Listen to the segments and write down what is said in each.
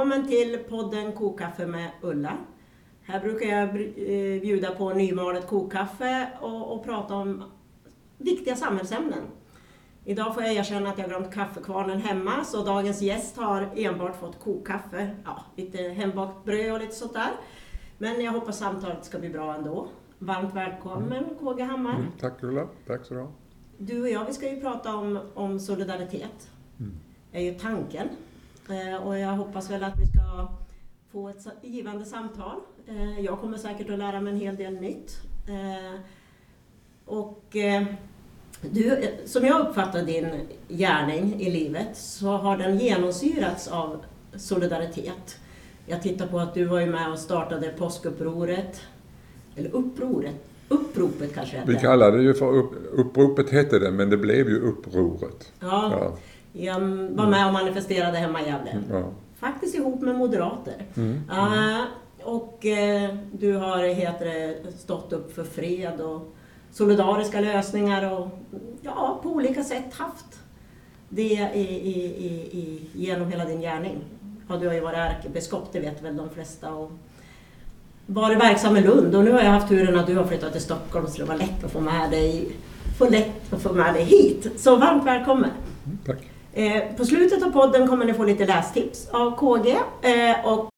Välkommen till podden Kokkaffe med Ulla. Här brukar jag eh, bjuda på nymalet kokkaffe och, och prata om viktiga samhällsämnen. Idag får jag erkänna att jag glömt kaffekvarnen hemma, så dagens gäst har enbart fått kokkaffe, ja, lite hembakt bröd och lite sånt där. Men jag hoppas samtalet ska bli bra ändå. Varmt välkommen mm. KG Hammar. Mm, tack Ulla, tack så du Du och jag, vi ska ju prata om, om solidaritet. Mm. är ju tanken. Eh, och jag hoppas väl att vi ska få ett givande samtal. Eh, jag kommer säkert att lära mig en hel del nytt. Eh, och du, som jag uppfattar din gärning i livet så har den genomsyrats av solidaritet. Jag tittar på att du var ju med och startade påskupproret, eller upproret, uppropet kanske hette. Vi kallade det ju för upp, uppropet hette det, men det blev ju upproret. Ja, ja. Jag var med och manifesterade hemma i Gävle. Ja. Faktiskt ihop med moderater. Mm. Uh, och uh, du har heter det, stått upp för fred och solidariska lösningar och ja, på olika sätt haft det i, i, i, genom hela din gärning. Ja, du har ju varit ärkebiskop, det vet väl de flesta. Och varit verksam i Lund och nu har jag haft turen att du har flyttat till Stockholm så det var lätt att få med dig, få lätt att få med dig hit. Så varmt välkommen! Mm, tack! Eh, på slutet av podden kommer ni få lite lästips av KG eh, och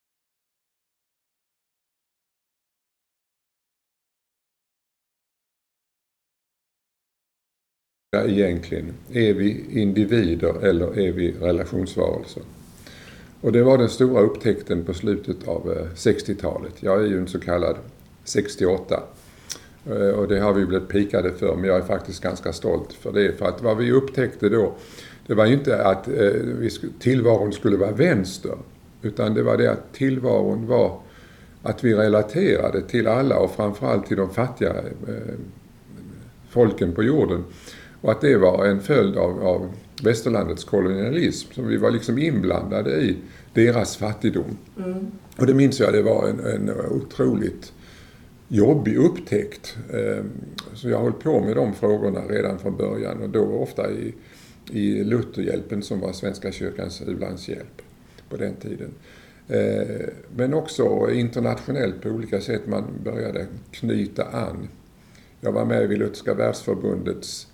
egentligen? Är vi individer eller är vi relationsvarelser? Och det var den stora upptäckten på slutet av eh, 60-talet. Jag är ju en så kallad 68. Eh, och det har vi blivit pikade för, men jag är faktiskt ganska stolt för det. För att vad vi upptäckte då, det var ju inte att eh, tillvaron skulle vara vänster. Utan det var det att tillvaron var att vi relaterade till alla och framförallt till de fattiga folken på jorden. Och att det var en följd av, av västerlandets kolonialism. Så vi var liksom inblandade i deras fattigdom. Mm. Och det minns jag, det var en, en otroligt jobbig upptäckt. Ehm, så jag hållit på med de frågorna redan från början och då ofta i, i Lutherhjälpen som var Svenska kyrkans u-landshjälp på den tiden. Eh, men också internationellt på olika sätt man började knyta an. Jag var med vid Lutherska världsförbundets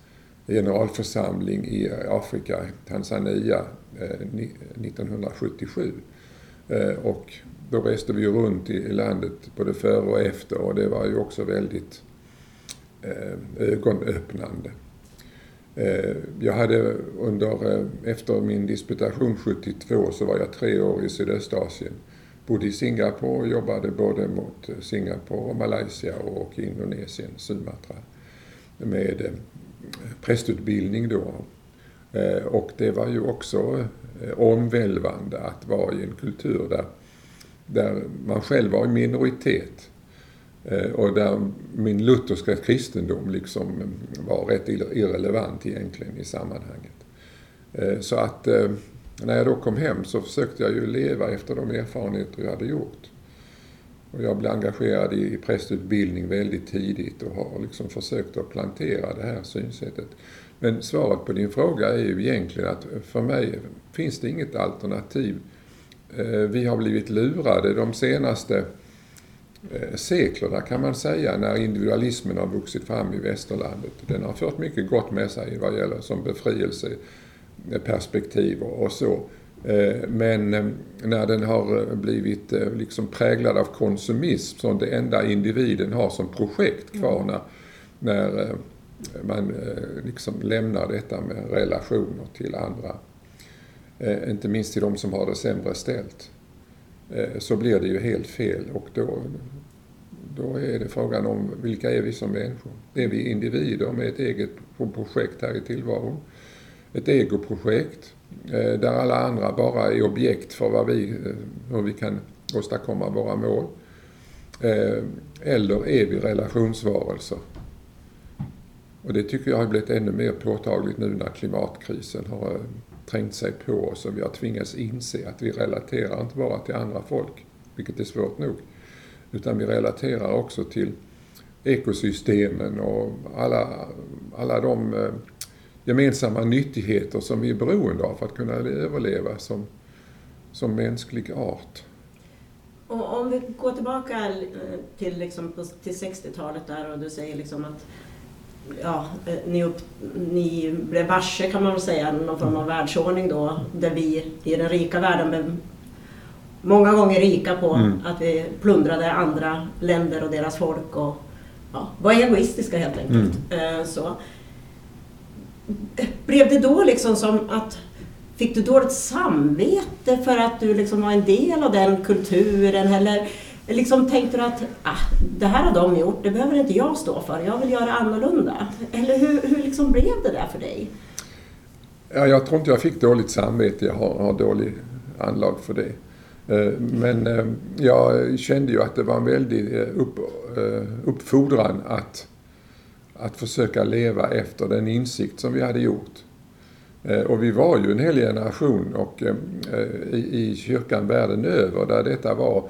generalförsamling i Afrika, Tanzania, eh, 1977. Eh, och då reste vi runt i landet både före och efter och det var ju också väldigt ögonöppnande. Eh, jag hade under, eh, efter min disputation 72 så var jag tre år i Sydöstasien. Bodde i Singapore och jobbade både mot eh, Singapore, och Malaysia och Indonesien, Sumatra. Med prästutbildning då. Och det var ju också omvälvande att vara i en kultur där, där man själv var i minoritet. Eh, och där min lutherska kristendom liksom var rätt irrelevant egentligen i sammanhanget. Eh, så att eh, när jag då kom hem så försökte jag ju leva efter de erfarenheter jag hade gjort. Och jag blev engagerad i prästutbildning väldigt tidigt och har liksom försökt att plantera det här synsättet. Men svaret på din fråga är ju egentligen att för mig finns det inget alternativ. Vi har blivit lurade de senaste seklerna kan man säga när individualismen har vuxit fram i västerlandet. Den har fört mycket gott med sig vad gäller som befrielseperspektiv och så. Eh, men eh, när den har eh, blivit liksom präglad av konsumism som det enda individen har som projekt kvar mm. när, när man liksom lämnar detta med relationer till andra, inte minst till de som har det sämre ställt, Eh, så blir det ju helt fel och då, då är det frågan om vilka är vi som människor? Är vi individer med ett eget projekt här i tillvaron? Ett egoprojekt eh, där alla andra bara är objekt för vad vi, eh, hur vi kan åstadkomma våra mål. Eller är vi relationsvarelser? Och det tycker jag har blivit ännu mer påtagligt nu när klimatkrisen har trängt sig på oss och vi har tvingats inse att vi relaterar inte bara till andra folk, vilket är svårt nog, utan vi relaterar också till ekosystemen och alla, alla de eh, gemensamma nyttigheter som vi är beroende av för att kunna överleva som, som mänsklig art. Och om vi går tillbaka till, liksom, till 60-talet där och du säger liksom att ja, eh, ni, upp, ni blev varse kan man väl säga, någon form av världsordning då, där vi i den rika världen blev många gånger rika på mm. att vi plundrade andra länder och deras folk och ja, var egoistiska helt enkelt. Mm. Eh, så. Blev det då liksom som att Fick du dåligt samvete för att du liksom var en del av den kulturen? Eller liksom tänkte du att ah, det här har de gjort, det behöver inte jag stå för, jag vill göra annorlunda? Eller hur, hur liksom blev det där för dig? Ja, jag tror inte jag fick dåligt samvete, jag har, har dålig anlag för det. Eh, men eh, jag kände ju att det var en väldig eh, upp, uppfordran att, att försöka leva efter den insikt som vi hade gjort. Och vi var ju en hel generation och, i, i kyrkan världen över där detta var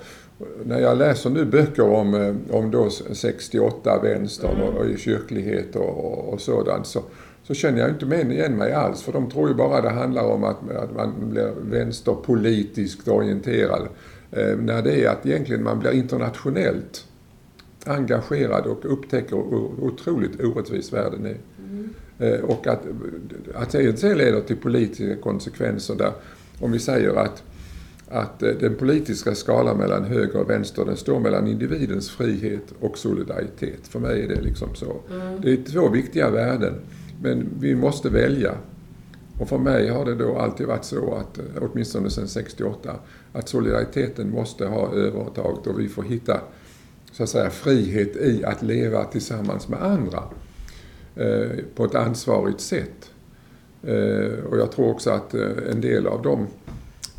när jag läser nu böcker om, om då 68 vänstern och, och i kyrklighet och, och sådant så, så känner jag inte igen mig alls. För de tror ju bara det handlar om att, att man blir vänsterpolitiskt orienterad. Eh, när det är att egentligen man blir internationellt engagerad och upptäcker hur otroligt orättvis världen är. Mm. Eh, och att, att det leder till politiska konsekvenser där, om vi säger att att eh, den politiska skalan mellan höger och vänster den står mellan individens frihet och solidaritet. För mig är det liksom så. Mm. Det är två viktiga värden. Men vi måste välja. Och för mig har det då alltid varit så att, eh, åtminstone sedan 68, att solidariteten måste ha övertaget och vi får hitta så att säga frihet i att leva tillsammans med andra eh, på ett ansvarigt sätt. Eh, och jag tror också att eh, en del av de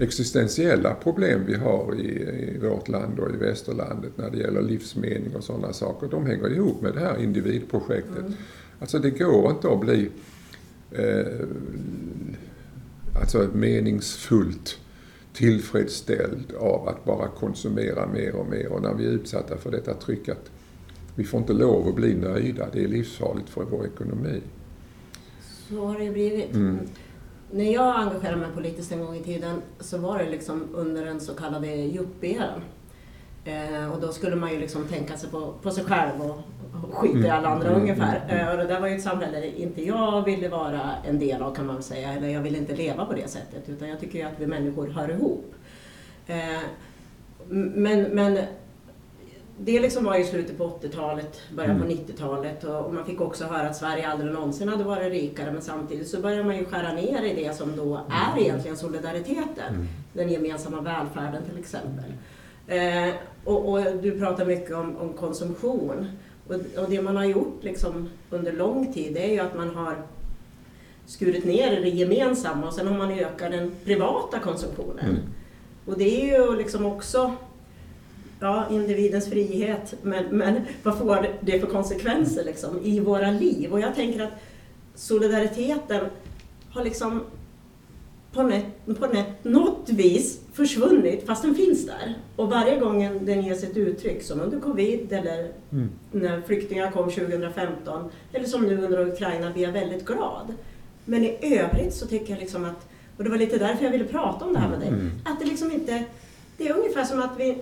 existentiella problem vi har i, i, vårt land och i västerlandet när det gäller livsmening och sådana saker, de hänger ihop med det här individprojektet. Mm. Alltså det går inte att bli eh, alltså meningsfullt tillfredsställd av att bara konsumera mer och mer. Och när vi är utsatta för detta tryck att vi får inte lov att bli nöjda. Det är livsfarligt för vår ekonomi. Så har det blivit. Mm. När jag engagerade mig politiskt en gång i tiden så var det liksom under den så kallade yuppie-eran. Eh, och då skulle man ju liksom tänka sig på, på sig själv och, skita i alla andra mm. ungefär. Mm. Eh, och det där var ju ett samhälle där inte jag ville vara en del av kan man väl säga, eller jag ville inte leva på det sättet. Utan jag tycker ju att vi människor hör ihop. Eh, men, men det liksom var i slutet på 80-talet, början på 90-talet mm. och man fick också höra att Sverige aldrig någonsin hade varit rikare men samtidigt så började man ju skära ner i det som då är egentligen solidariteten. Den gemensamma välfärden till exempel. Eh, och, och, du pratar mycket om, om konsumtion. Och, och, det man har gjort liksom under lång tid det är ju att man har skurit ner det gemensamma och sen har man ökat den privata konsumtionen. Mm. Och det är ju liksom också ja, individens frihet, men, men vad får det för konsekvenser liksom, i våra liv? Och jag tänker att solidariteten har liksom på, net, på net, något vis försvunnit fast den finns där. Och varje gång den ges ett uttryck, som under covid eller mm. när flyktingar kom 2015 eller som nu under Ukraina, blir jag väldigt glad. Men i övrigt så tycker jag liksom att, och det var lite därför jag ville prata om det här med dig, mm. att det liksom inte, det är ungefär som att vi,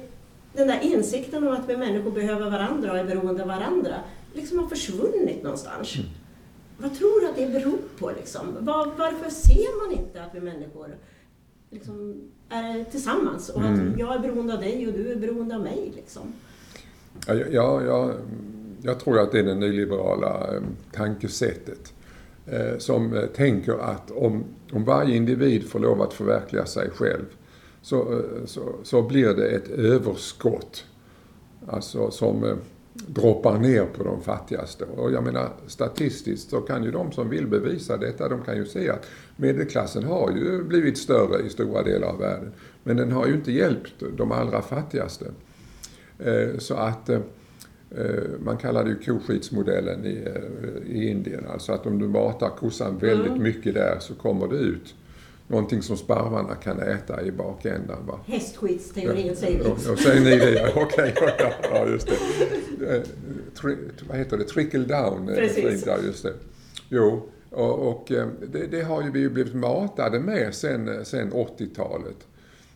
den där insikten om att vi människor behöver varandra och är beroende av varandra, liksom har försvunnit någonstans. Mm. Vad tror du att det beror på? Liksom? Var, varför ser man inte att vi människor liksom är tillsammans och mm. att jag är beroende av dig och du är beroende av mig? Liksom? Ja, ja, ja, jag tror att det är det nyliberala eh, tankesättet eh, som eh, tänker att om, om varje individ får lov att förverkliga sig själv så, så, så blir det ett överskott. Alltså som droppar ner på de fattigaste. Och jag menar statistiskt så kan ju de som vill bevisa detta, de kan ju se att medelklassen har ju blivit större i stora delar av världen. Men den har ju inte hjälpt de allra fattigaste. Eh, så att eh, man kallar det ju koskitsmodellen i, eh, i Indien. Alltså att om du matar kossan väldigt mm. mycket där så kommer det ut någonting som sparvarna kan äta i bakändan. Va? Hästskitsteorin ja, säger vi. Ja, säger ni det? Okej, okay, ja, just det. Eh, tri, vad heter det? Trickle down. Eh, Precis. Ja, just det. Jo, och, och eh, det, det, har ju vi blivit matade med sen, sen 80-talet.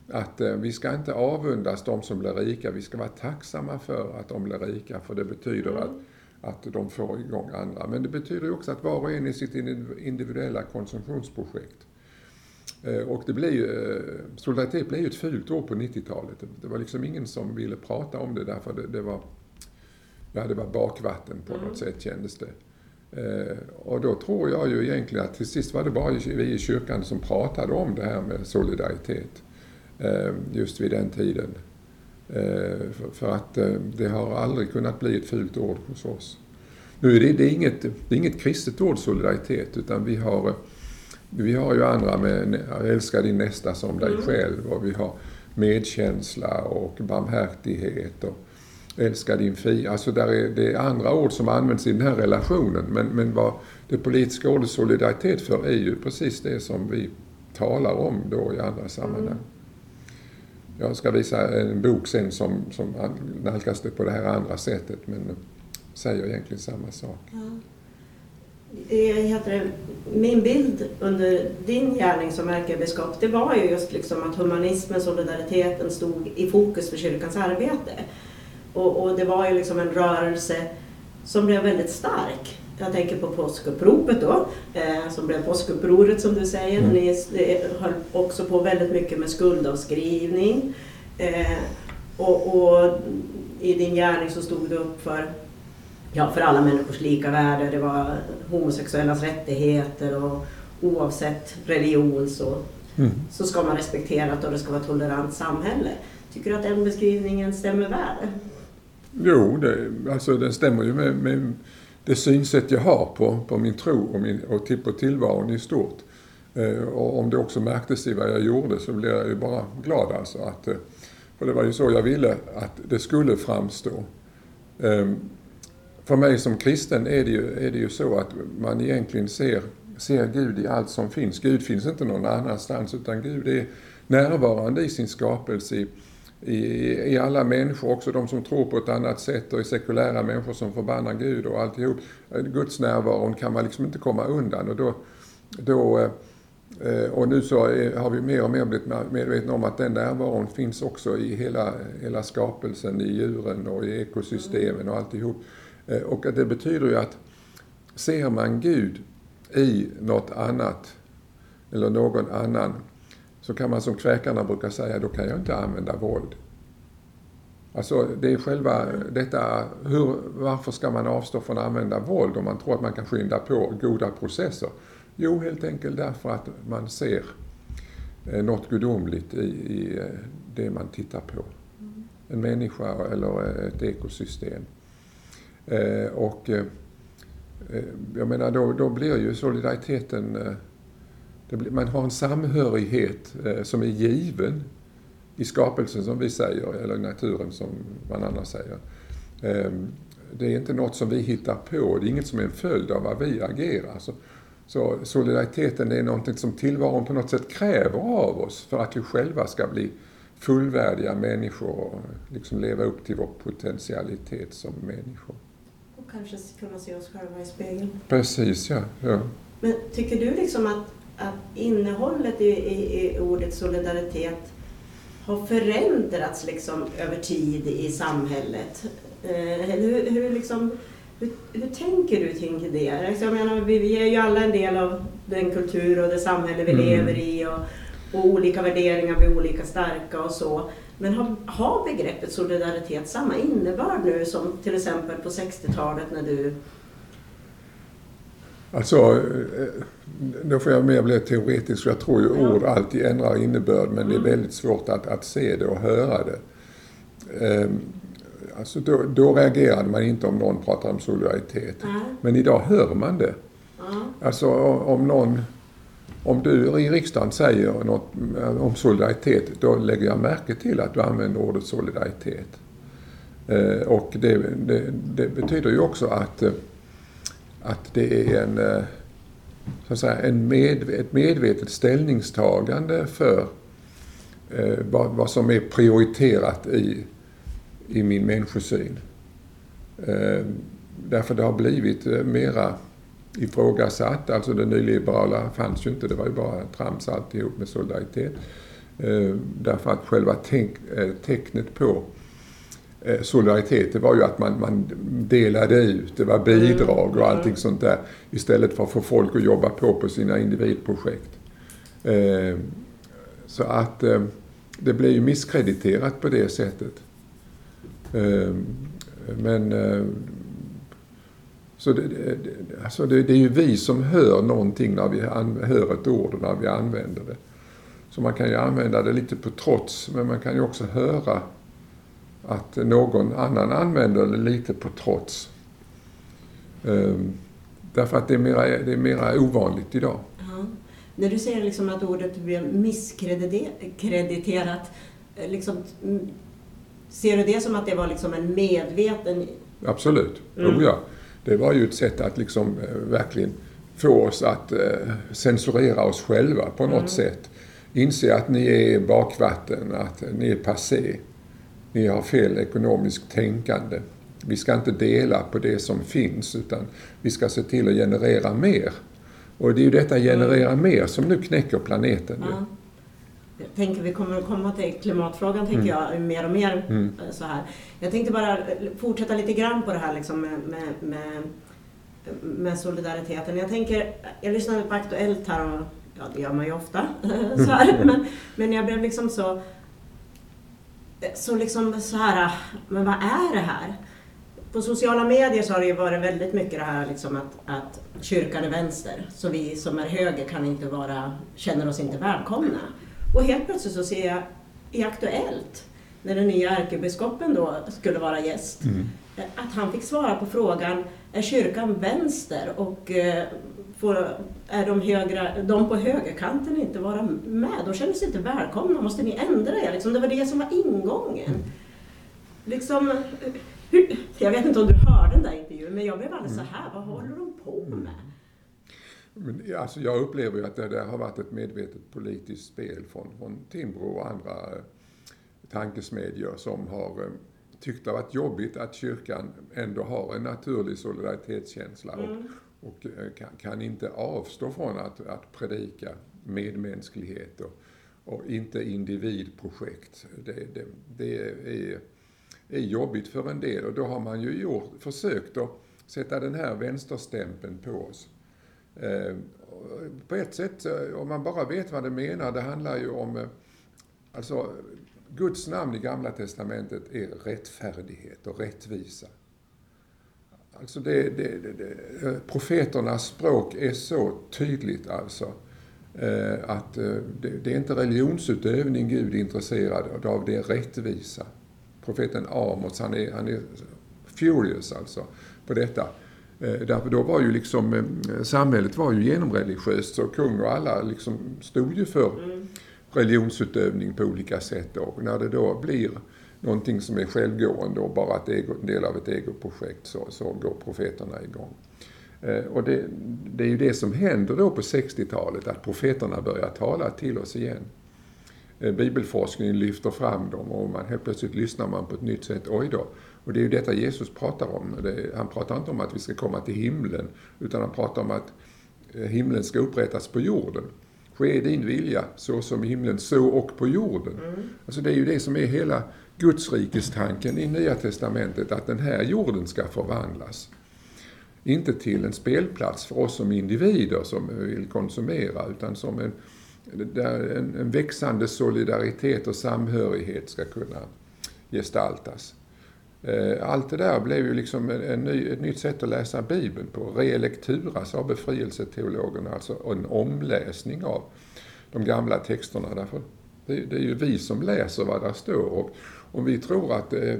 att vi ska inte avundas de som blir rika, vi ska vara tacksamma för att de blir rika för det betyder mm. att, att de får igång andra. Men det betyder också att var och en i sitt individuella konsumtionsprojekt. Eh, och det blir ju, eh, solidaritet blev ju ett fult ord på 90-talet. Det var liksom ingen som ville prata om det därför det, det var, ja, det var bakvatten på mm. något sätt kändes det. Och då tror jag ju egentligen att till sist var det bara vi i kyrkan som pratade om det här med solidaritet. Eh, just vid den tiden. Eh, för att eh, det har aldrig kunnat bli ett fult ord hos oss. Nu är det, det, är inget, det är inget kristet ord, solidaritet, utan vi har, vi har ju andra med älska din nästa som dig mm. själv och vi har medkänsla och barmhärtighet och älska din fiende. Alltså där är, det är andra ord som används i den här relationen men, men vad det politiska ordet solidaritet för är ju precis det som vi talar om då i andra sammanhang. Mm. Jag ska visa en bok sen som, som nalkas det på det här andra sättet men säger egentligen samma sak. Ja. Heter min bild under din gärning som ärkebiskop, det var ju just liksom att humanismen, solidariteten stod i fokus för kyrkans arbete. Och, och det var ju liksom en rörelse som blev väldigt stark. Jag tänker på påskuppropet då, eh, som blev påskupproret som du säger. Mm. Ni höll också på väldigt mycket med skuldavskrivning. Eh, och, och, i din gärning så stod du upp för, ja, för alla människors lika värde. Det var homosexuellas rättigheter och oavsett religion så, mm. så ska man respektera och det ska vara ett tolerant samhälle. Tycker du att den beskrivningen stämmer väl? Jo, det, alltså den stämmer ju med, med det synsätt jag har på, på min tro och, min, och till, på tillvaron i stort. Eh, och om det också märktes i vad jag gjorde så blev jag ju bara glad alltså. Att, eh, för det var ju så jag ville att det skulle framstå. Eh, för mig som kristen är det ju, är det ju så att man egentligen ser, ser Gud i allt som finns. Gud finns inte någon annanstans utan Gud är närvarande i sin skapelse, i, i alla människor, också de som tror på ett annat sätt och i sekulära människor som förbannar Gud och alltihop. Guds närvaron kan man liksom inte komma undan och då, då eh, och nu så har vi mer och mer blivit medvetna om att den närvaron finns också i hela, hela skapelsen, i djuren och i ekosystemen och alltihop. Eh, och det betyder ju att ser man Gud i något annat eller någon annan så kan man som kväkarna brukar säga, då kan jag inte använda våld. Alltså det är själva detta, hur, varför ska man avstå från att använda våld om man tror att man kan skynda på goda processer? Jo, helt enkelt därför att man ser eh, något gudomligt i, i eh, det man tittar på. En människa eller ett ekosystem. Eh, och eh, eh, jag menar, då, då blir ju solidariteten eh, blir, man har en samhörighet eh, som är given i skapelsen som vi säger, eller i naturen som man annars säger. Eh, det är inte något som vi hittar på, det är inget som är en följd av vad vi agerar. Så, så solidariteten är någonting som tillvaron på något sätt kräver av oss för att vi själva ska bli fullvärdiga människor och liksom leva upp till vår potentialitet som människor. Kanske kunna se oss själva i spegeln. Precis, ja. ja. Men tycker du liksom att att innehållet i, i, i ordet solidaritet har förändrats liksom över tid i samhället? Eh, hur, hur, liksom, hur, hur, tänker du kring det? Alltså, jag menar, vi, vi är ju alla en del av den kultur och det samhälle vi mm. lever i och, och, olika värderingar blir olika starka och så. Men har, har begreppet solidaritet samma innebörd nu som till exempel på 60-talet när du Alltså, eh, då får jag mer bli teoretisk. Jag tror ju ord alltid ändrar innebörd men det är mm. väldigt svårt att, att se det och höra det. Ehm, alltså då, då reagerade man inte om någon pratade om solidaritet. Mm. Men idag hör man det. Mm. Alltså om någon, om du i riksdagen säger något eh, om solidaritet, då lägger jag märke till att du använder ordet solidaritet. Eh, och det, det, det betyder ju också att eh, att det är en, så att säga, en med, ett medvetet ställningstagande för vad, vad, som är prioriterat i, i min människosyn. Därför det har blivit mera ifrågasatt. Alltså det nyliberala fanns ju inte, det var ju bara trams alltihop med solidaritet. Eh, därför att själva eh, tecknet på eh, solidaritet, det var ju att man, man delade ut, det var bidrag och allting mm. sånt där. Istället för att få folk att jobba på på sina individprojekt. Så att det blev ju misskrediterat på det sättet. Men så det, det, alltså det, det, är ju vi som hör någonting när vi hör ett ord och när vi använder det. Så man kan ju använda det lite på trots, men man kan ju också höra att någon annan använder det lite på trots. Um, därför att det är mera, det är mera ovanligt idag. Ja. När du säger liksom att ordet blir misskrediterat, eh, liksom, ser du det som att det var liksom en medveten... Absolut, mm. oh ja. Det var ju ett sätt att liksom eh, verkligen få oss att eh, censurera oss själva på något mm. sätt. Inse att ni är bakvatten, att ni är passé. Ni har fel ekonomiskt tänkande. Vi ska inte dela på det som finns utan vi ska se till att generera mer. Och det är ju detta generera mer som nu knäcker planeten. Ja. Jag tänker vi kommer att komma till klimatfrågan tänker mm. jag mer och mer mm. Eh, så här. Jag tänkte bara fortsätta lite grann på det här liksom med, med, med, med solidariteten. Jag tänker, jag lyssnade på Aktuellt här och ja det gör man ju ofta, så här. Men, men jag blev liksom så, så liksom så här, men vad är det här? På sociala medier så har det ju varit väldigt mycket det här liksom att, att kyrkan är vänster, så vi som är höger kan inte vara, känner oss inte välkomna. Och helt plötsligt så ser jag i Aktuellt, när den nya ärkebiskopen då skulle vara gäst, mm. att han fick svara på frågan, är kyrkan vänster? Och eh, får, är de, högra, de på högerkanten inte vara med? De känner sig inte välkomna, måste ni ändra er? Liksom, det var det som var ingången. Liksom, hur, jag vet inte om du hörde den där intervjun, men jag blev alldeles så här, vad håller de på med? Men, alltså, jag upplever ju att det där har varit ett medvetet politiskt spel från, från Timbro och andra eh, tankesmedjor som har eh, tyckt det har varit jobbigt att kyrkan ändå har en naturlig solidaritetskänsla och, mm. och eh, kan, kan, inte avstå från att, att predika medmänsklighet och, och inte individprojekt. Det, det, det är, är jobbigt för en del och då har man ju gjort, försökt att sätta den här vänsterstämpeln på oss. Eh, på ett sätt, om man bara vet vad det menar, det handlar ju om, eh, alltså Guds namn i Gamla Testamentet är rättfärdighet och rättvisa. Alltså det, det, det, eh, profeternas språk är så tydligt alltså. Att det, är inte religionsutövning Gud är intresserad av, det är rättvisa. Profeten Amos, han är, han är furious alltså på detta. Eh, därför då var ju liksom, eh, samhället var ju genomreligiöst så kung och alla liksom stod ju för mm. religionsutövning på olika sätt. Och när det då blir någonting som är självgående och bara ett ego, en del av ett egoprojekt så, så går profeterna igång. Eh, och det, det är ju det som händer då på 60-talet, att profeterna börjar tala till oss igen. Bibelforskningen lyfter fram dem och man, helt plötsligt lyssnar man på ett nytt sätt. Oj då, och det är ju detta Jesus pratar om. han pratar inte om att vi ska komma till himlen, utan han pratar om att eh, himlen ska upprättas på jorden. Ske din vilja, så som i himlen, så och på jorden. Mm. Alltså det är ju det som är hela Gudsrikestanken i Nya Testamentet, att den här jorden ska förvandlas. Inte till en spelplats för oss som individer som vill konsumera, utan som en, där en, en växande solidaritet och samhörighet ska kunna gestaltas. Eh, allt det där blev ju liksom en ny, ett nytt sätt att läsa Bibeln på. Relektura sa befrielseteologerna, alltså en omläsning av de gamla texterna. Därför det, det är ju vi som läser vad där står. Och om vi tror att, eh,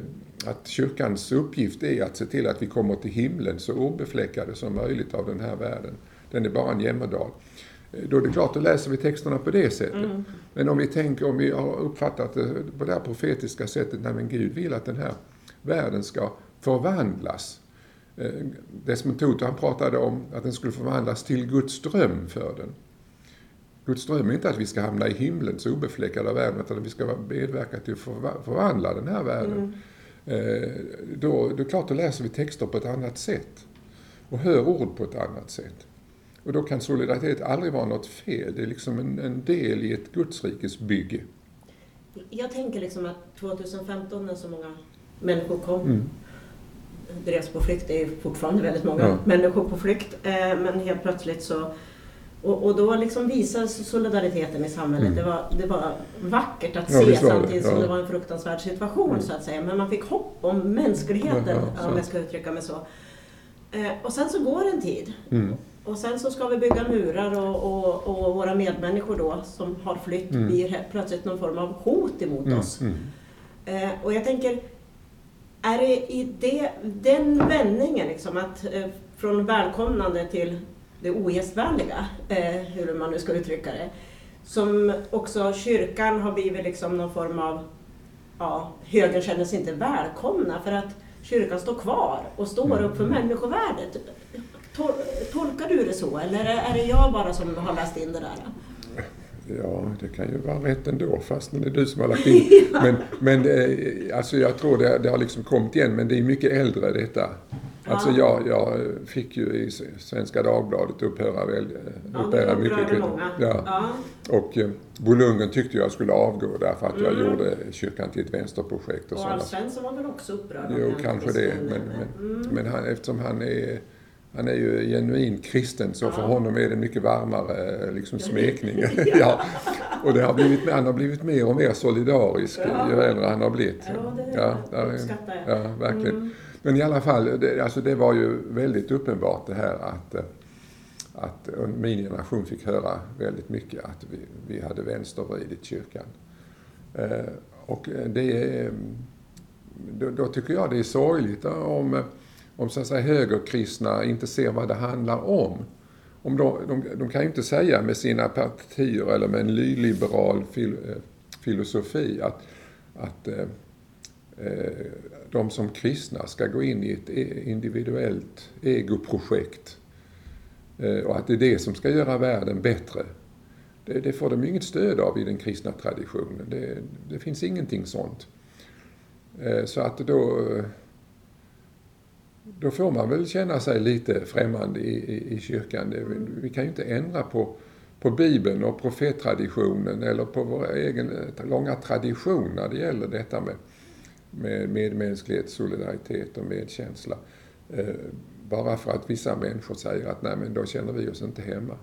att kyrkans uppgift är att se till att vi kommer till himlen så obefläckade som möjligt av den här världen. Den är bara en jämmerdal. Eh, då är det klart, då läser vi texterna på det sättet. Mm. Men om vi tänker, om vi har uppfattat det på det här profetiska sättet, när men Gud vill att den här världen ska förvandlas. Eh, Desmond Tutu han pratade om att den skulle förvandlas till Guds dröm för den. Guds dröm är inte att vi ska hamna i himlen så obefläckade av världen, utan att vi ska medverka till att förvandla den här världen. Mm. Eh, då, då klart, då läser vi texter på ett annat sätt. Och hör ord på ett annat sätt. Och då kan solidaritet aldrig vara något fel. Det är liksom en, en del i ett Gudsrikes bygge. Jag tänker liksom att 2015 när så många människor kom mm. drevs på flykt, det är fortfarande väldigt många ja. människor på flykt, eh, men helt plötsligt så och, och då liksom visades solidariteten i samhället. Mm. Det, var, det var vackert att se samtidigt som ja. det var en fruktansvärd situation mm. så att säga. Men man fick hopp om mänskligheten, ja, om jag ska uttrycka mig så. Eh, och sen så går en tid. Mm. Och sen så ska vi bygga murar och, och, och, våra medmänniskor då som har flytt mm. blir plötsligt någon form av hot emot mm. oss. Mm. Eh, och jag tänker, är det i det, den vändningen, liksom, att eh, från välkomnande till det ogästvänliga, eh, hur man nu ska uttrycka det, som också kyrkan har blivit liksom någon form av, ja, högern känner sig inte välkomna för att kyrkan står kvar och står mm. upp för människovärdet. Tol tolkar du det så eller är det jag bara som har läst in det där? Ja, det kan ju vara rätt ändå fast det är du som har lagt in. ja. Men, men det, alltså jag tror det, det har liksom kommit igen men det är mycket äldre detta. Alltså jag, jag fick ju i Svenska Dagbladet upphöra, väl, upphöra ja, mycket. Ja. ja. Och eh, Bo Lundgren tyckte jag skulle avgå därför att jag mm. gjorde kyrkan till ett vänsterprojekt. Och, och Alf Svensson var väl också upprörd? Jo, kanske det. Men, men, mm. men han, eftersom han är han är ju genuin kristen så för honom är det mycket varmare liksom, smekning. ja. Och det har blivit, han har blivit mer och mer solidarisk ja. ju äldre han har blivit. Ja, det ja, där, uppskattar jag. Ja, verkligen. Mm. Men i alla fall, det, alltså det var ju väldigt uppenbart det här att, att min generation fick höra väldigt mycket att vi, vi hade vänstervridit kyrkan. Eh, och det då, då tycker jag det är sorgligt om om så att säga, högerkristna inte ser vad det handlar om. om de, de, de kan ju inte säga med sina partier eller med en nyliberal fil, eh, filosofi att, att eh, eh de som kristna ska gå in i ett e-, individuellt egoprojekt eh, och att det är det som ska göra världen bättre. Det, det får de inget stöd av i den kristna traditionen. Det, det finns ingenting sånt. Eh, så att då eh, då får man väl känna sig lite främmande i, i, i kyrkan. Vi kan ju inte ändra på, på Bibeln och profettraditionen eller på vår egen långa tradition när det gäller detta med, med medmänsklighet, solidaritet och medkänsla. Eh, bara för att vissa människor säger att nej men då känner vi oss inte hemma.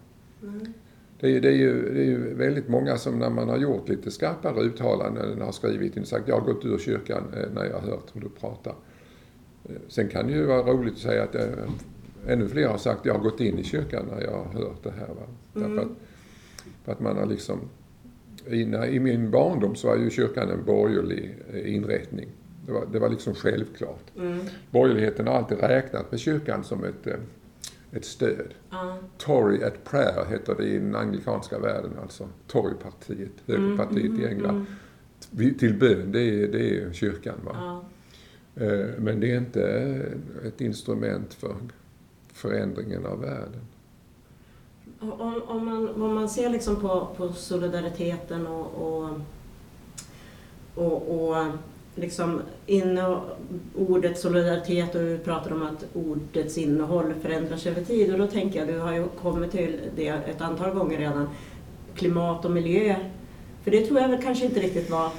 Mm. Det, är, det, är ju, det är ju väldigt många som när man har gjort lite skarpare uttalanden har skrivit och sagt jag har gått ur kyrkan eh, när jag har hört hur du pratar. Sen kan det ju vara roligt att säga att ännu fler har sagt att jag har gått in i kyrkan när jag har hört det här. Va? Mm. Därför att, för att man har liksom, i, i min barndom så var ju kyrkan en borgerlig eh, inrättning. Det var, det var liksom självklart. Mm. Borgerligheten har alltid räknat med kyrkan som ett, eh, ett stöd. Mm. Tory at prayer heter det i den anglikanska världen, alltså Torypartiet, högerpartiet mm, i mm, England. Mm. Till bön, det är, det är kyrkan. Va? Eh, men det är inte ett instrument för förändringen av världen. Om, om, man, om man ser liksom på, på solidariteten och, och, och, och liksom inne, ordet solidaritet och du pratar om att ordets innehåll förändras över tid och då tänker jag, du har ju kommit till det ett antal gånger redan, klimat och miljö. För det tror jag väl kanske inte riktigt var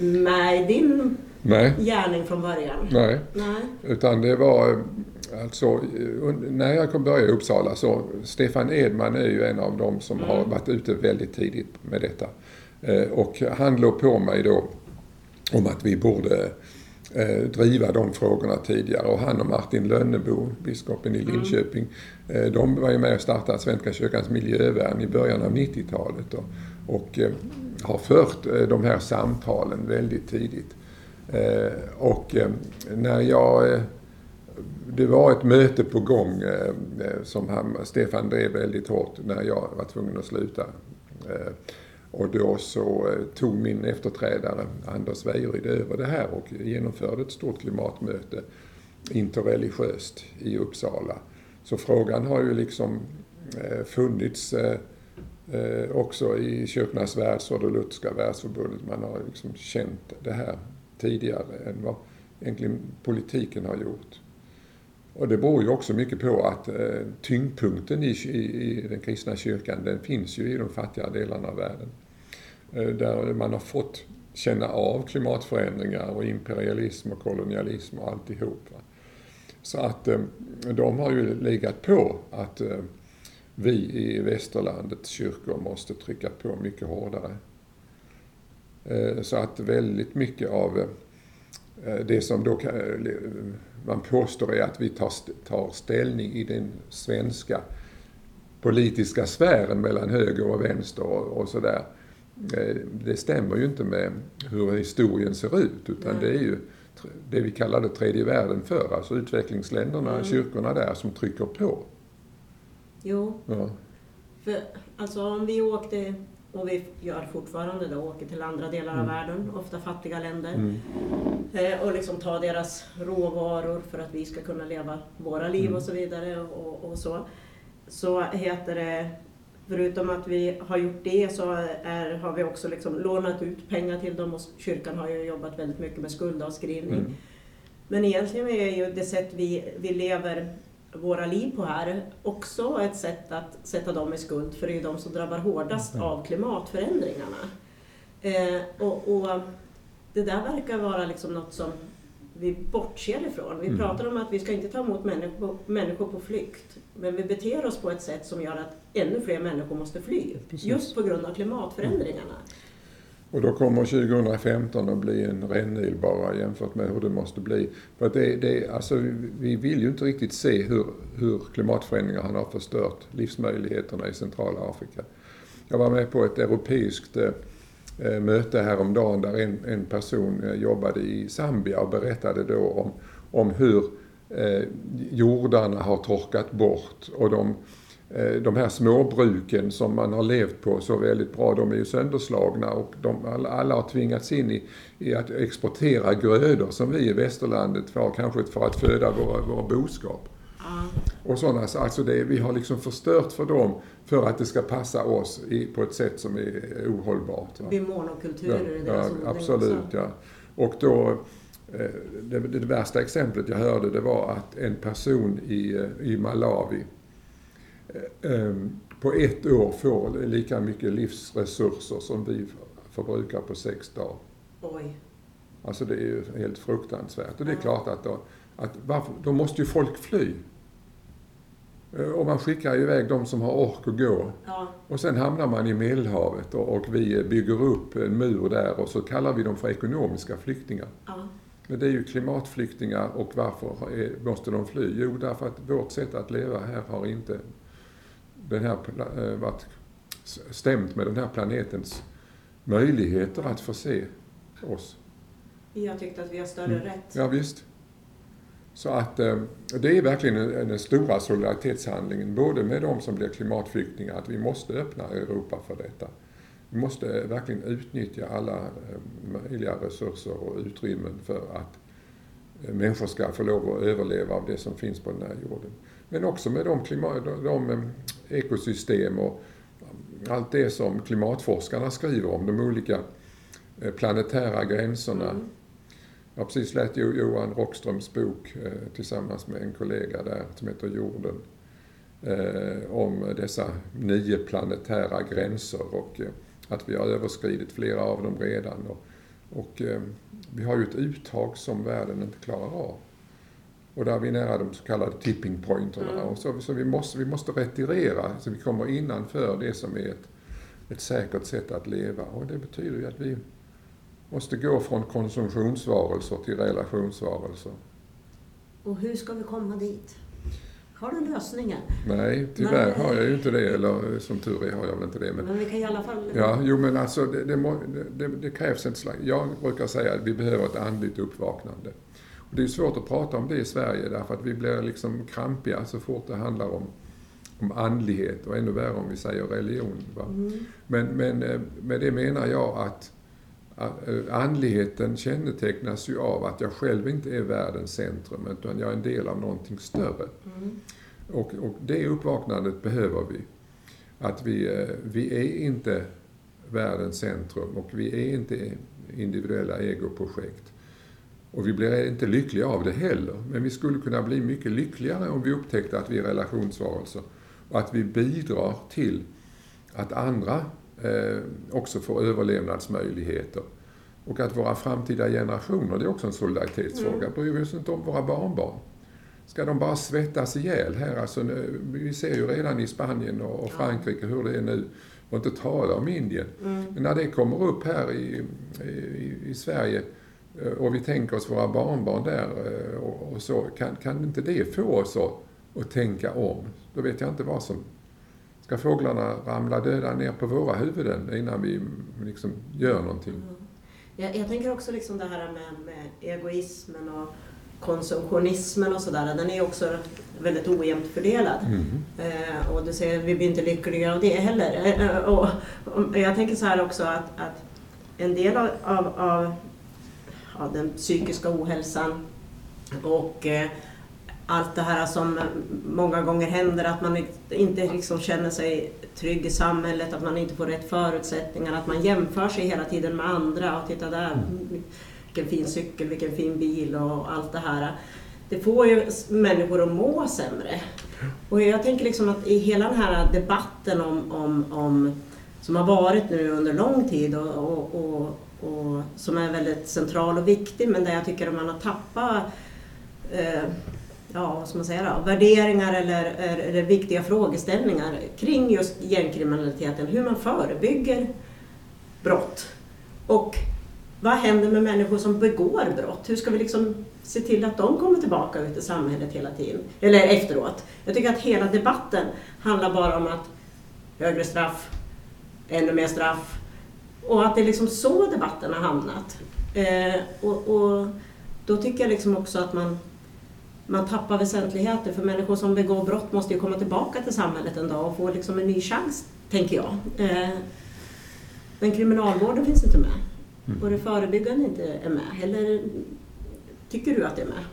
med i din Nej. gärning från början? Nej. Nej. Utan det var alltså, när jag kom börja i Uppsala så Stefan Edman är ju en av dem som mm. har varit ute väldigt tidigt med detta. Eh, och han låg på mig då om att vi borde eh, driva de frågorna tidigare. Och han och Martin Lönnebo, biskopen i mm. Linköping, mm. de var ju med och startade Svenska kyrkans miljövärn i början av 90-talet och, och har fört de här samtalen väldigt tidigt. Eh, och eh, när jag eh, det var ett möte på gång eh, eh, som han, Stefan drev väldigt hårt när jag var tvungen att sluta. Eh, och då så tog min efterträdare Anders Wejryd över det här och genomförde ett stort klimatmöte interreligiöst i Uppsala. Så frågan har ju liksom funnits också i Kyrkornas världsråd och Lutherska världsförbundet. Man har liksom känt det här tidigare än vad egentligen politiken har gjort. Och det beror ju också mycket på att eh, tyngdpunkten i, i, i, den kristna kyrkan den finns ju i de fattiga delarna av världen. Eh, där man har fått känna av klimatförändringar och imperialism och kolonialism och alltihop. Va? Så att eh, de har ju legat på att eh, vi i västerlandets kyrkor måste trycka på mycket hårdare. Eh, så att väldigt mycket av det som då man påstår är att vi tar ställning i den svenska politiska sfären mellan höger och vänster och sådär. Det stämmer ju inte med hur historien ser ut utan det är ju det vi kallade tredje världen för, alltså utvecklingsländerna, mm. kyrkorna där som trycker på. Jo. Ja. För alltså om vi åkte, och vi gör fortfarande det, åker till andra delar mm. av världen, ofta fattiga länder, mm. eh, och liksom tar deras råvaror för att vi ska kunna leva våra liv mm. och så vidare och, och så. Så heter det Förutom att vi har gjort det så är, har vi också liksom lånat ut pengar till dem och kyrkan har ju jobbat väldigt mycket med skuldavskrivning. Mm. Men egentligen är ju det sätt vi, vi lever våra liv på här också ett sätt att sätta dem i skuld, för det är ju de som drabbar hårdast mm. av klimatförändringarna. Eh, och, och, det där verkar vara liksom något som vi bortser ifrån. Vi mm. pratar om att vi ska inte ta emot människor, människor på flykt, men vi beter oss på ett sätt som gör att ännu fler människor måste fly, Precis. just på grund av klimatförändringarna. Och då kommer 2015 att bli en rännil bara jämfört med hur det måste bli. För att det, det, alltså, vi vill ju inte riktigt se hur, hur klimatförändringarna har förstört livsmöjligheterna i centrala Afrika. Jag var med på ett europeiskt eh, eh, möte häromdagen där en, en person eh, jobbade i Zambia och berättade då om, om hur eh, jordarna har torkat bort och de, de här småbruken som man har levt på så väldigt bra, de är ju sönderslagna och de, alla, har tvingats in i, i att exportera grödor som vi i västerlandet får, kanske för att föda våra, våra boskap. Och sådana, alltså det, vi har liksom förstört för dem för att det ska passa oss i, på ett sätt som är ohållbart. Det blir monokulturer i deras ja, Absolut, ja. Och då, eh, det, det, värsta exemplet jag hörde det var att en person i, eh, i Malawi eh, på ett år får lika mycket livsresurser som vi förbrukar på sex dagar. Oj. Alltså det är ju helt fruktansvärt. Och det är klart att då, att varför, då måste ju folk fly. Eh, och man skickar iväg de som har ork att gå. Ja. Och sen hamnar man i Medelhavet och, och, vi bygger upp en mur där och så kallar vi dem för ekonomiska flyktingar. Ja. Men det är ju klimatflyktingar och varför måste de fly? Jo, därför att vårt sätt att leva här har inte den här, äh, varit stämt med den här planetens möjligheter att förse oss. Vi har tyckt att vi har större mm. rätt. Ja, visst. Så att eh, det är verkligen den stora solidaritetshandlingen, både med de som blir klimatflyktingar, att vi måste öppna Europa för detta. Vi måste verkligen utnyttja alla eh, möjliga resurser och utrymmen för att eh, människor ska få lov att överleva av det som finns på den här jorden. Men också med de, klimat, de ekosystem och allt det som klimatforskarna skriver om, de olika planetära gränserna, mm jag har precis läst Johan Rockströms bok eh, tillsammans med en kollega där som heter Jorden. Eh, om dessa nio planetära gränser och eh, att vi har överskridit flera av dem redan. Och, och vi har ju ett uttag som världen inte klarar av. Och där är vi nära de så kallade tipping pointerna. Mm. Och så, så vi, måste, vi måste retirera så vi kommer innanför det som är ett, ett säkert sätt att leva. Och det betyder ju att vi måste gå från konsumtionsvarelser till relationsvarelser. Och hur ska vi komma dit? Har du lösningen? Nej, tyvärr men, har jag ju inte det. Eller som tur är har jag väl inte det. Men, men vi kan i alla fall... Ja, jo men alltså det, det, det, det krävs ett slags... Jag brukar säga att vi behöver ett andligt uppvaknande. Det är svårt att prata om det i Sverige därför att vi blir liksom krampiga så fort det handlar om, om andlighet och ännu värre om vi säger religion. Mm. Men, men eh, med det menar jag att Eh, andligheten kännetecknas ju av att jag själv inte är världens centrum utan jag är en del av någonting större. Mm. Och, och det uppvaknandet behöver vi. Att vi, eh, vi är inte världens centrum och vi är inte individuella egoprojekt. Och vi blir inte lyckliga av det heller. Men vi skulle kunna bli mycket lyckligare om vi upptäckte att vi är relationsvarelser. Och att vi bidrar till att andra eh, också får överlevnadsmöjligheter. Och att våra framtida generationer, det är också en solidaritetsfråga. Mm. Bryr vi oss inte om våra barnbarn? Ska de bara svettas ihjäl här? Alltså, vi ser ju redan i Spanien och Frankrike hur det är nu. Och inte tala om Indien. Mm. Men när det kommer upp här i, i, i Sverige och vi tänker oss våra barnbarn där eh, och, och så, kan, kan inte det få oss att, att tänka om? Då vet jag inte vad som... Ska fåglarna ramla döda ner på våra huvuden innan vi liksom gör någonting? Mm. Jag, jag, tänker också liksom det här med, med egoismen och konsumtionismen och sådär, den är också väldigt ojämnt fördelad. Mm. Eh, och du säger, vi blir inte lyckliga av det heller. Eh, och, och, jag tänker så här också att, att en del av, av, av ja, den psykiska ohälsan och eh, allt det här som många gånger händer, att man inte liksom känner sig trygg i samhället, att man inte får rätt förutsättningar, att man jämför sig hela tiden med andra och titta där, mm vilken fin cykel, vilken fin bil och allt det här. Det får ju människor att må sämre. Och jag tänker liksom att i hela den här debatten om, om, om som har varit nu under lång tid och, och, och, och, som är väldigt central och viktig men där jag tycker att man har tappat eh, ja, vad ska man säga då, värderingar eller, eller viktiga frågeställningar kring just gängkriminaliteten, hur man förebygger brott. Och vad händer med människor som begår brott? Hur ska vi liksom se till att de kommer tillbaka ut i samhället hela tiden? Eller efteråt. Jag tycker att hela debatten handlar bara om att högre straff, ännu mer straff. Och att det är liksom så debatten har hamnat. Eh, och, och, då tycker jag liksom också att man, man tappar väsentligheter. För människor som begår brott måste ju komma tillbaka till samhället en dag och få liksom en ny chans, tänker jag. Eh, men kriminalvården finns inte med. Mm. Och det förebyggande inte är med? Eller tycker du att det är med?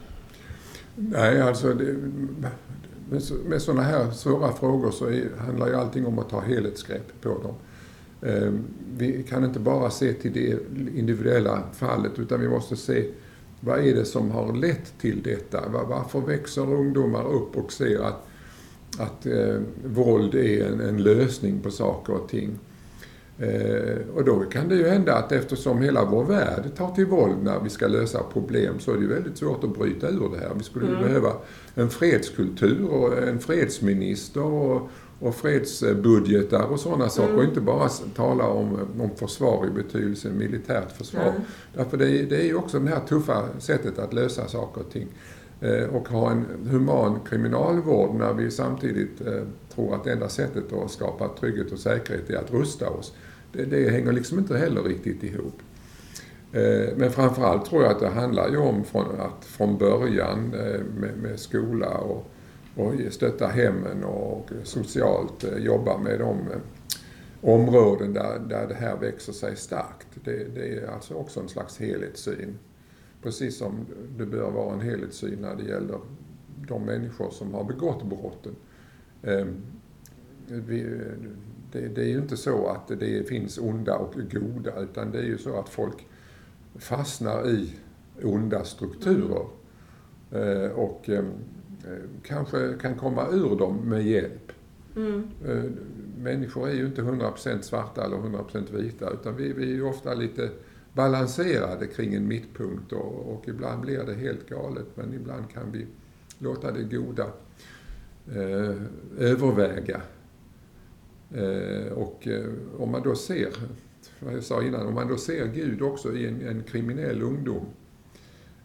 Nej, alltså det, med sådana här svåra frågor så är, handlar ju allting om att ta helhetsgrepp på dem. Ehm, vi kan inte bara se till det individuella fallet utan vi måste se vad är det som har lett till detta? Varför växer ungdomar upp och ser att, att eh, våld är en, en lösning på saker och ting? Eh, och då kan det ju hända att eftersom hela vår värld tar till våld när vi ska lösa problem så är det ju väldigt svårt att bryta ur det här. Vi skulle mm. behöva en fredskultur och en fredsminister och, och fredsbudgetar och sådana saker mm. och inte bara tala om, om försvar i betydelsen militärt försvar. Mm. Därför det, det är ju också det här tuffa sättet att lösa saker och ting eh, och ha en human kriminalvård när vi samtidigt eh, tror att enda sättet att skapa trygghet och säkerhet är att rusta oss det, det hänger liksom inte heller riktigt ihop. Eh, men framförallt tror jag att det handlar ju om från, att från början eh, med, med skola och, och stötta hemmen och socialt eh, jobba med de eh, områden där, där det här växer sig starkt. Det, det, är alltså också en slags helhetssyn. Precis som det bör vara en helhetssyn när det gäller de människor som har begått brotten. Ehm, det, är ju inte så att det finns onda och goda, utan det är ju så att folk fastnar i onda strukturer. Ehm, och ehm, kanske kan komma ur dem med hjälp. Mm. Eh, människor är ju inte 100% svarta eller 100% vita, utan vi, vi är ju ofta lite balanserade kring en mittpunkt och, och, ibland blir det helt galet, men ibland kan vi låta det goda eh, överväga Eh, och eh, om man då ser, vad jag sa innan, om man då ser Gud också i en, en kriminell ungdom, eh,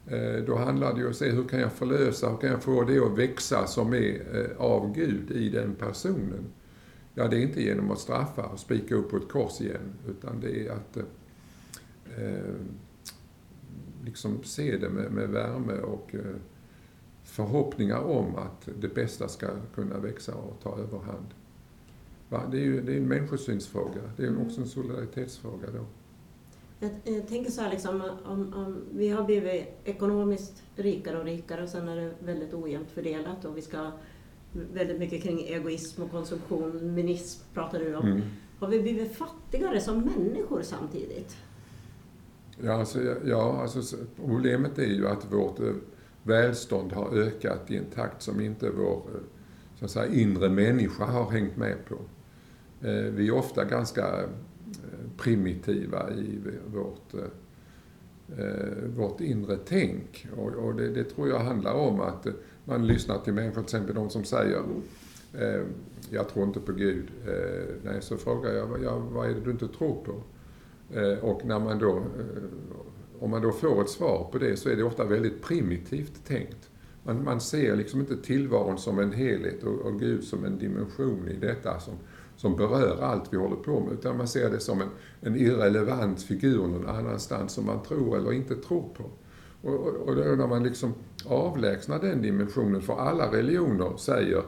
Eh, då handlar det ju om att se hur kan jag förlösa, hur kan jag få det att växa som är eh, av Gud i den personen. Ja, det är inte genom att straffa och spika upp på ett kors igen, utan det är att eh, eh, liksom se det med, med värme och eh, förhoppningar om att det bästa ska kunna växa och ta överhand. Va? Det är ju det är en människosynsfråga. Det är också en solidaritetsfråga då. Jag, jag tänker så här, liksom, om, om vi har blivit ekonomiskt rikare och rikare och sen är det väldigt ojämnt fördelat och vi ska väldigt mycket kring egoism och konsumtion, minism pratar du om. Mm. Har vi blivit fattigare som människor samtidigt? Ja, alltså, ja alltså, problemet är ju att vårt eh, välstånd har ökat i en takt som inte vår eh, så att säga, inre människa har hängt med på. Eh, vi är ofta ganska primitiva i vårt, eh, vårt inre tänk. Och, och det, det, tror jag handlar om att man lyssnar till människor, till exempel de som säger eh, jag tror inte på Gud. Eh, nej, så frågar jag, ja, vad är det du inte tror på? Eh, och när man då, eh, om man då får ett svar på det så är det ofta väldigt primitivt tänkt. Man, man ser liksom inte tillvaron som en helhet och, och Gud som en dimension i detta som, som berör allt vi håller på med, utan man ser det som en, en irrelevant figur någon annanstans som man tror eller inte tror på. Och, och, och då när man liksom avlägsnar den dimensionen, för alla religioner säger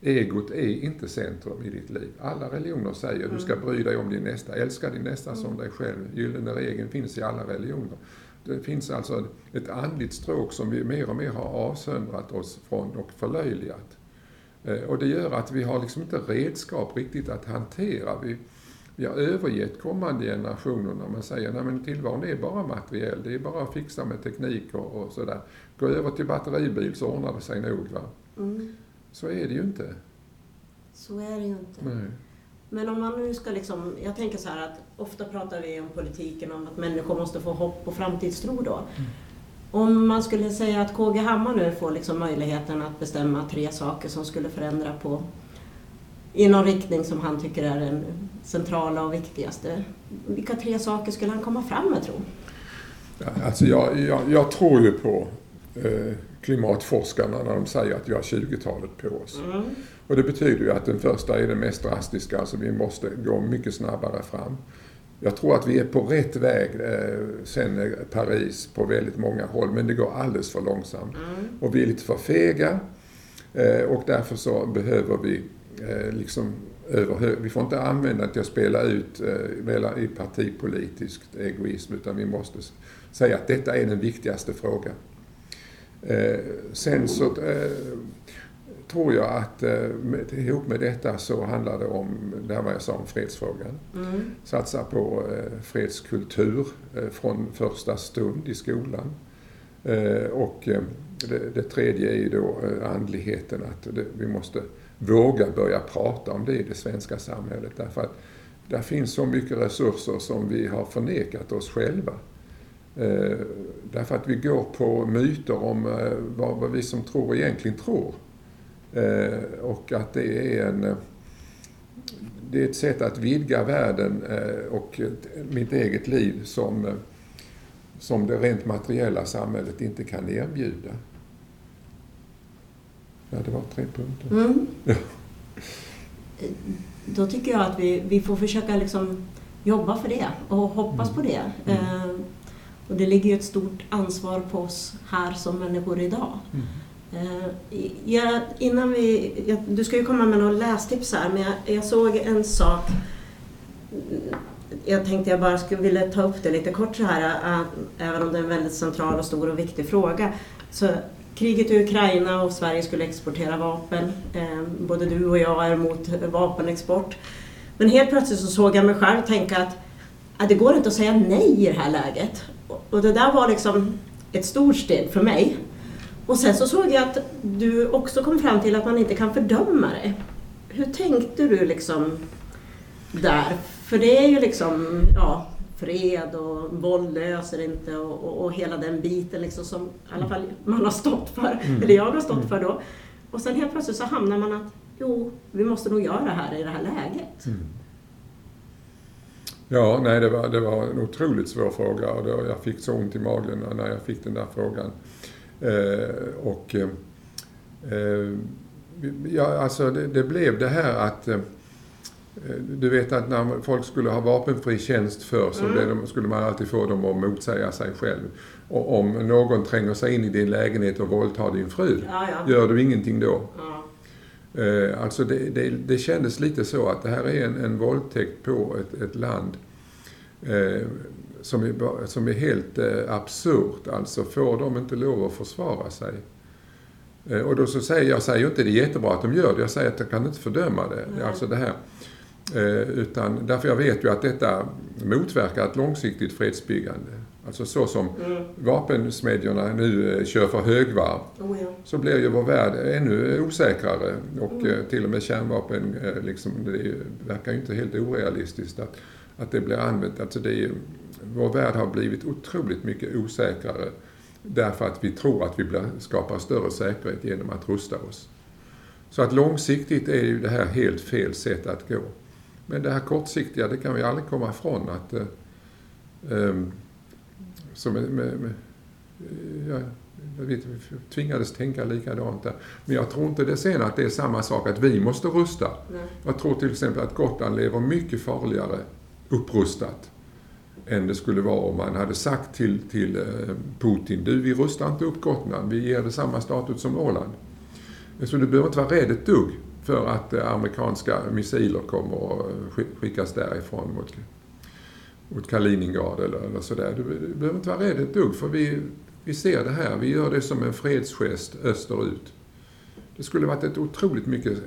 Egot är inte centrum i ditt liv. Alla religioner säger att du ska mm. bry dig om din nästa, älska din nästa som mm. dig själv. Gyllene regeln finns i alla religioner. Det finns alltså ett andligt stråk som vi mer och mer har avsöndrat oss från och förlöjligat. Eh, och det gör att vi har liksom inte redskap riktigt att hantera. Vi, vi har övergett kommande generationer när man säger att tillvaron är bara materiell, det är bara att fixa med teknik och, och sådär. Gå över till batteribil så ordnar det sig nog. Va? Mm. Så är det ju inte. Så är det ju inte. Nej. Men om man nu ska liksom, jag tänker så här att ofta pratar vi om politiken, om att människor måste få hopp och framtidstro då. Mm. Om man skulle säga att KG Hammar nu får liksom möjligheten att bestämma tre saker som skulle förändra på i någon riktning som han tycker är den centrala och viktigaste. Vilka tre saker skulle han komma fram med tro? Alltså jag, jag, jag tror ju på eh, klimatforskarna när de säger att vi har 20-talet på oss. Mm. Och det betyder ju att den första är den mest drastiska, alltså vi måste gå mycket snabbare fram. Jag tror att vi är på rätt väg eh, sen Paris på väldigt många håll, men det går alldeles för långsamt. Mm. Och vi är lite för fega eh, och därför så behöver vi eh, liksom över, vi får inte använda att spela ut eh, i partipolitiskt egoism, utan vi måste säga att detta är den viktigaste frågan. Eh, sen så eh, tror jag att eh, med, ihop med detta så handlar det om, det här var jag sa om fredsfrågan. Mm. Satsa på eh, fredskultur eh, från första stund i skolan. Eh, och eh, det, det, tredje är ju då eh, andligheten, att det, vi måste våga börja prata om det i det svenska samhället. Därför att där finns så mycket resurser som vi har förnekat oss själva. Eh, därför att vi går på myter om eh, vad, vad vi som tror egentligen tror. Eh, och att det är en det är ett sätt att vidga världen och mitt eget liv som, som det rent materiella samhället inte kan erbjuda. Ja, det var tre punkter. Mm. Ja. Då tycker jag att vi, vi får försöka liksom jobba för det och hoppas mm. på det. Mm. Och det ligger ju ett stort ansvar på oss här som människor idag. Eh, jag, innan vi, jag, du ska ju komma med några lästips här, men jag, jag, såg en sak. Jag tänkte jag bara skulle vilja ta upp det lite kort så här, att, även om det är en väldigt central och stor och viktig fråga. Så kriget i Ukraina och Sverige skulle exportera vapen. Eh, både du och jag är emot vapenexport. Men helt plötsligt så såg jag mig själv tänka att, att det går inte att säga nej i det här läget. Och det där var liksom ett stort steg för mig. Och sen så såg jag att du också kom fram till att man inte kan fördöma det. Hur tänkte du liksom där? För det är ju liksom, ja, fred och våld löser inte och, och, och, hela den biten liksom som i alla fall man har stått för, mm. eller jag har stått mm. för då. Och sen helt plötsligt så hamnar man att, jo, vi måste nog göra det här i det här läget. Mm. Ja, nej det var, det var en otroligt svår fråga och då, jag fick så ont i magen när jag fick den där frågan. Eh, och eh, ja, alltså det, det, blev det här att eh, du vet att när folk skulle ha vapenfri tjänst för så mm. skulle man alltid få dem att motsäga sig själv. Och om någon tränger sig in i din lägenhet och våldtar din fru, ja, ja. gör du ingenting då? Ja. Alltså det, det, det, kändes lite så att det här är en, en våldtäkt på ett, ett land som, är, som är helt eh, absurt. Alltså får de inte lov att försvara sig? Eh, och då så säger jag säger inte det är jättebra att de gör det, jag säger att jag kan inte fördöma det. Nej. Alltså det här. Eh, utan därför jag vet ju att detta motverkar ett långsiktigt fredsbyggande. Alltså så som mm. vapensmedjorna nu eh, kör för högvarv oh ja. så blir ju vår värld ännu osäkrare och mm. Eh, till och med kärnvapen, eh, liksom, det verkar ju inte helt orealistiskt att, att det blir använt. Alltså det är, vår värld har blivit otroligt mycket osäkrare därför att vi tror att vi skapar större säkerhet genom att rusta oss. Så att långsiktigt är ju det här helt fel sätt att gå. Men det här kortsiktiga, det kan vi aldrig komma ifrån att eh, ehm, som med, med, med, ja, vi tvingades tänka likadant där. Men jag tror inte det sen att det är samma sak att vi måste rusta. Nej. Jag tror till exempel att Gotland lever mycket farligare upprustat än det skulle vara om man hade sagt till, till eh, Putin, du vi rustar inte upp Gotland, vi ger det samma status som Åland. Så du behöver inte vara rädd ett dugg för att eh, amerikanska missiler kommer att eh, skickas därifrån mot, mot Kaliningrad eller, eller sådär. Du, du behöver inte vara rädd ett dugg för vi, vi ser det här, vi gör det som en fredsgest österut. Det skulle varit ett otroligt mycket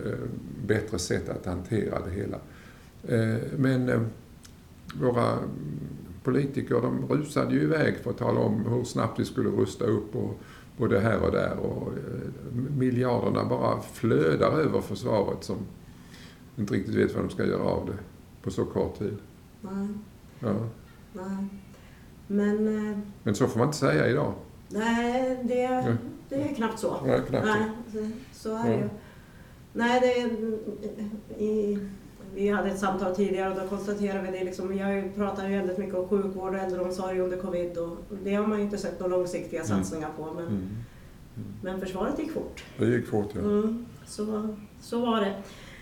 bättre sätt att hantera det hela. Men våra politiker de rusade ju iväg för att tala om hur snabbt vi skulle rusta upp och både här och där. Och eh, miljarderna bara flödar över försvaret som inte riktigt vet vad de ska göra av det på så kort tid. Nej. Ja. Nej. Men, eh, Men så får man inte säga idag. Nej, det, det är knappt så. Nej, knappt Nej, så. så är det ju. Nej, det är i vi hade ett samtal tidigare och då konstaterade vi det. Liksom, vi pratar ju väldigt mycket om sjukvård och äldreomsorg under covid och det har man ju inte sett några långsiktiga mm. satsningar på. Men, mm. Mm. men försvaret gick fort. Det gick fort, ja. Mm, så, så var det.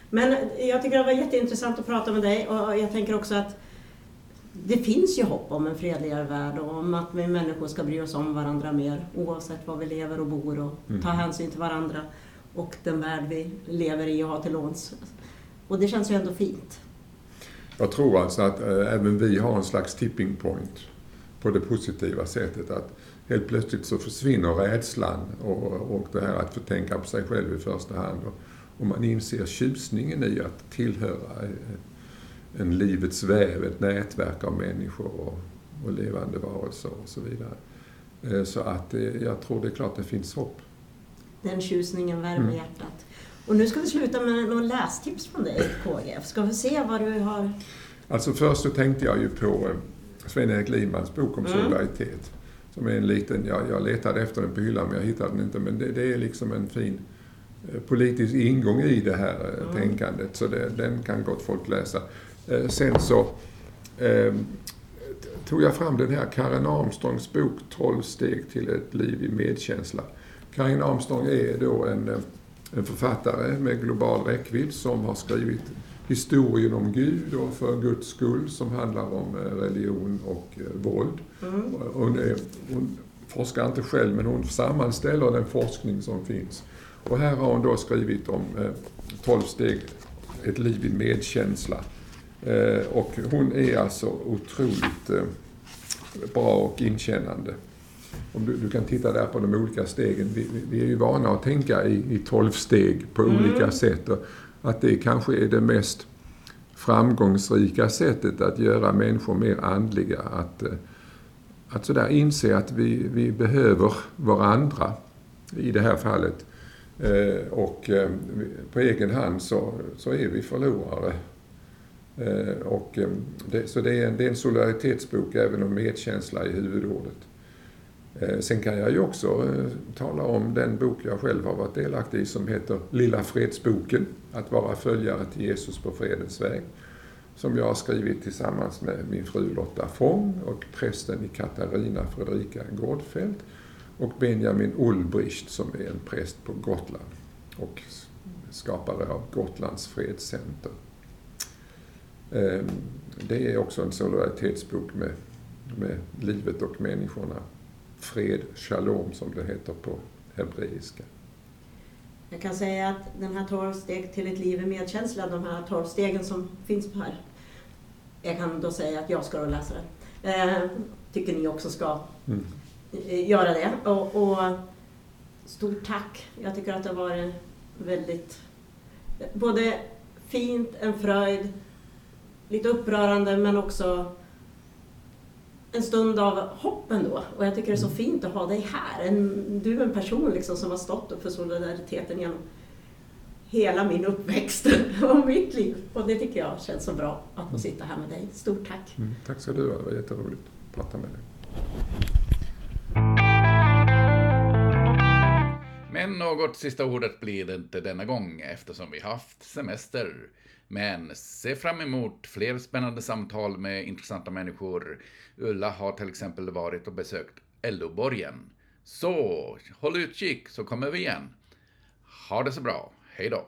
Men jag tycker det var jätteintressant att prata med dig och jag tänker också att det finns ju hopp om en fredligare värld och om att vi människor ska bry oss om varandra mer oavsett var vi lever och bor och mm. ta hänsyn till varandra och den värld vi lever i och har till låns. Och det känns ju ändå fint. Jag tror alltså att äh, även vi har en slags tipping point på det positiva sättet. Att helt plötsligt så försvinner rädslan och, och det här att få tänka på sig själv i första hand. Och, och man inser tjusningen i att tillhöra eh, en livets väv, ett nätverk av människor och, och levande varelser och så vidare. Eh, så att jag tror det är klart det finns hopp. Den tjusningen värmer mm. hjärtat. Och nu ska vi sluta med några lästips från dig, KGF. Ska vi se vad du har... Alltså först så tänkte jag ju på eh, Sven-Erik Limans bok om mm. solidaritet. Som är en liten, jag, jag letade efter den på hyllan men jag hittade den inte. Men det, det är liksom en fin eh, politisk ingång i det här eh, mm. tänkandet. Så det, den kan gott folk läsa. Sen så eh, tog jag fram den här Karen Armstrongs bok 12 steg till ett liv i medkänsla. Karin Armstrong är då en en författare med global räckvidd som har skrivit historien om Gud och för Guds skull som handlar om eh, religion och eh, våld. Mm. Hon, är, hon forskar inte själv men hon sammanställer den forskning som finns. Och här har hon då skrivit om eh, 12 steg, ett liv i medkänsla. Eh, och hon är alltså otroligt eh, bra och inkännande. Om du, du, kan titta där på de olika stegen. Vi, vi är ju vana att tänka i, i tolv steg på mm. olika sätt. Och att det kanske är det mest framgångsrika sättet att göra människor mer andliga. Att, eh, att sådär inse att vi, vi behöver varandra i det här fallet. Eh, och eh, på egen hand så, så är vi förlorare. och det, så det är, en, det är en solidaritetsbok även om medkänsla i huvudordet. Eh, sen kan jag ju också eh, tala om den bok jag själv har varit delaktig i som heter Lilla fredsboken, att vara följare till Jesus på fredens väg. Som jag har skrivit tillsammans med min fru Lotta Fång och prästen i Katarina Fredrika Gårdfält och Benjamin Ulbricht som är en präst på Gotland och skapare av Gotlands fredscenter. Ehm, det är också en solidaritetsbok med, med livet och människorna fred, shalom som det heter på hebreiska. Jag kan säga att den här 12 steg till ett liv i medkänsla, de här 12 stegen som finns här. Jag kan då säga att jag ska läsa den. Eh, tycker ni också ska mm. göra det. Och, och, stort tack. Jag tycker att det har varit väldigt både fint, en fröjd, lite upprörande men också en stund av hopp ändå. Och jag tycker det är så mm. fint att ha dig här. En, du är en person liksom som har stått upp för solidariteten genom hela min uppväxt och mitt liv. Och det tycker jag känns så bra att få sitta här med dig. Stort tack! Mm, tack ska du ha, det var jätteroligt. prata med dig. Men något sista ordet blir det inte denna gång eftersom vi haft semester. Men se fram emot fler spännande samtal med intressanta människor. Ulla har till exempel varit och besökt LO-borgen. Så håll utkik så kommer vi igen. Ha det så bra. Hej då.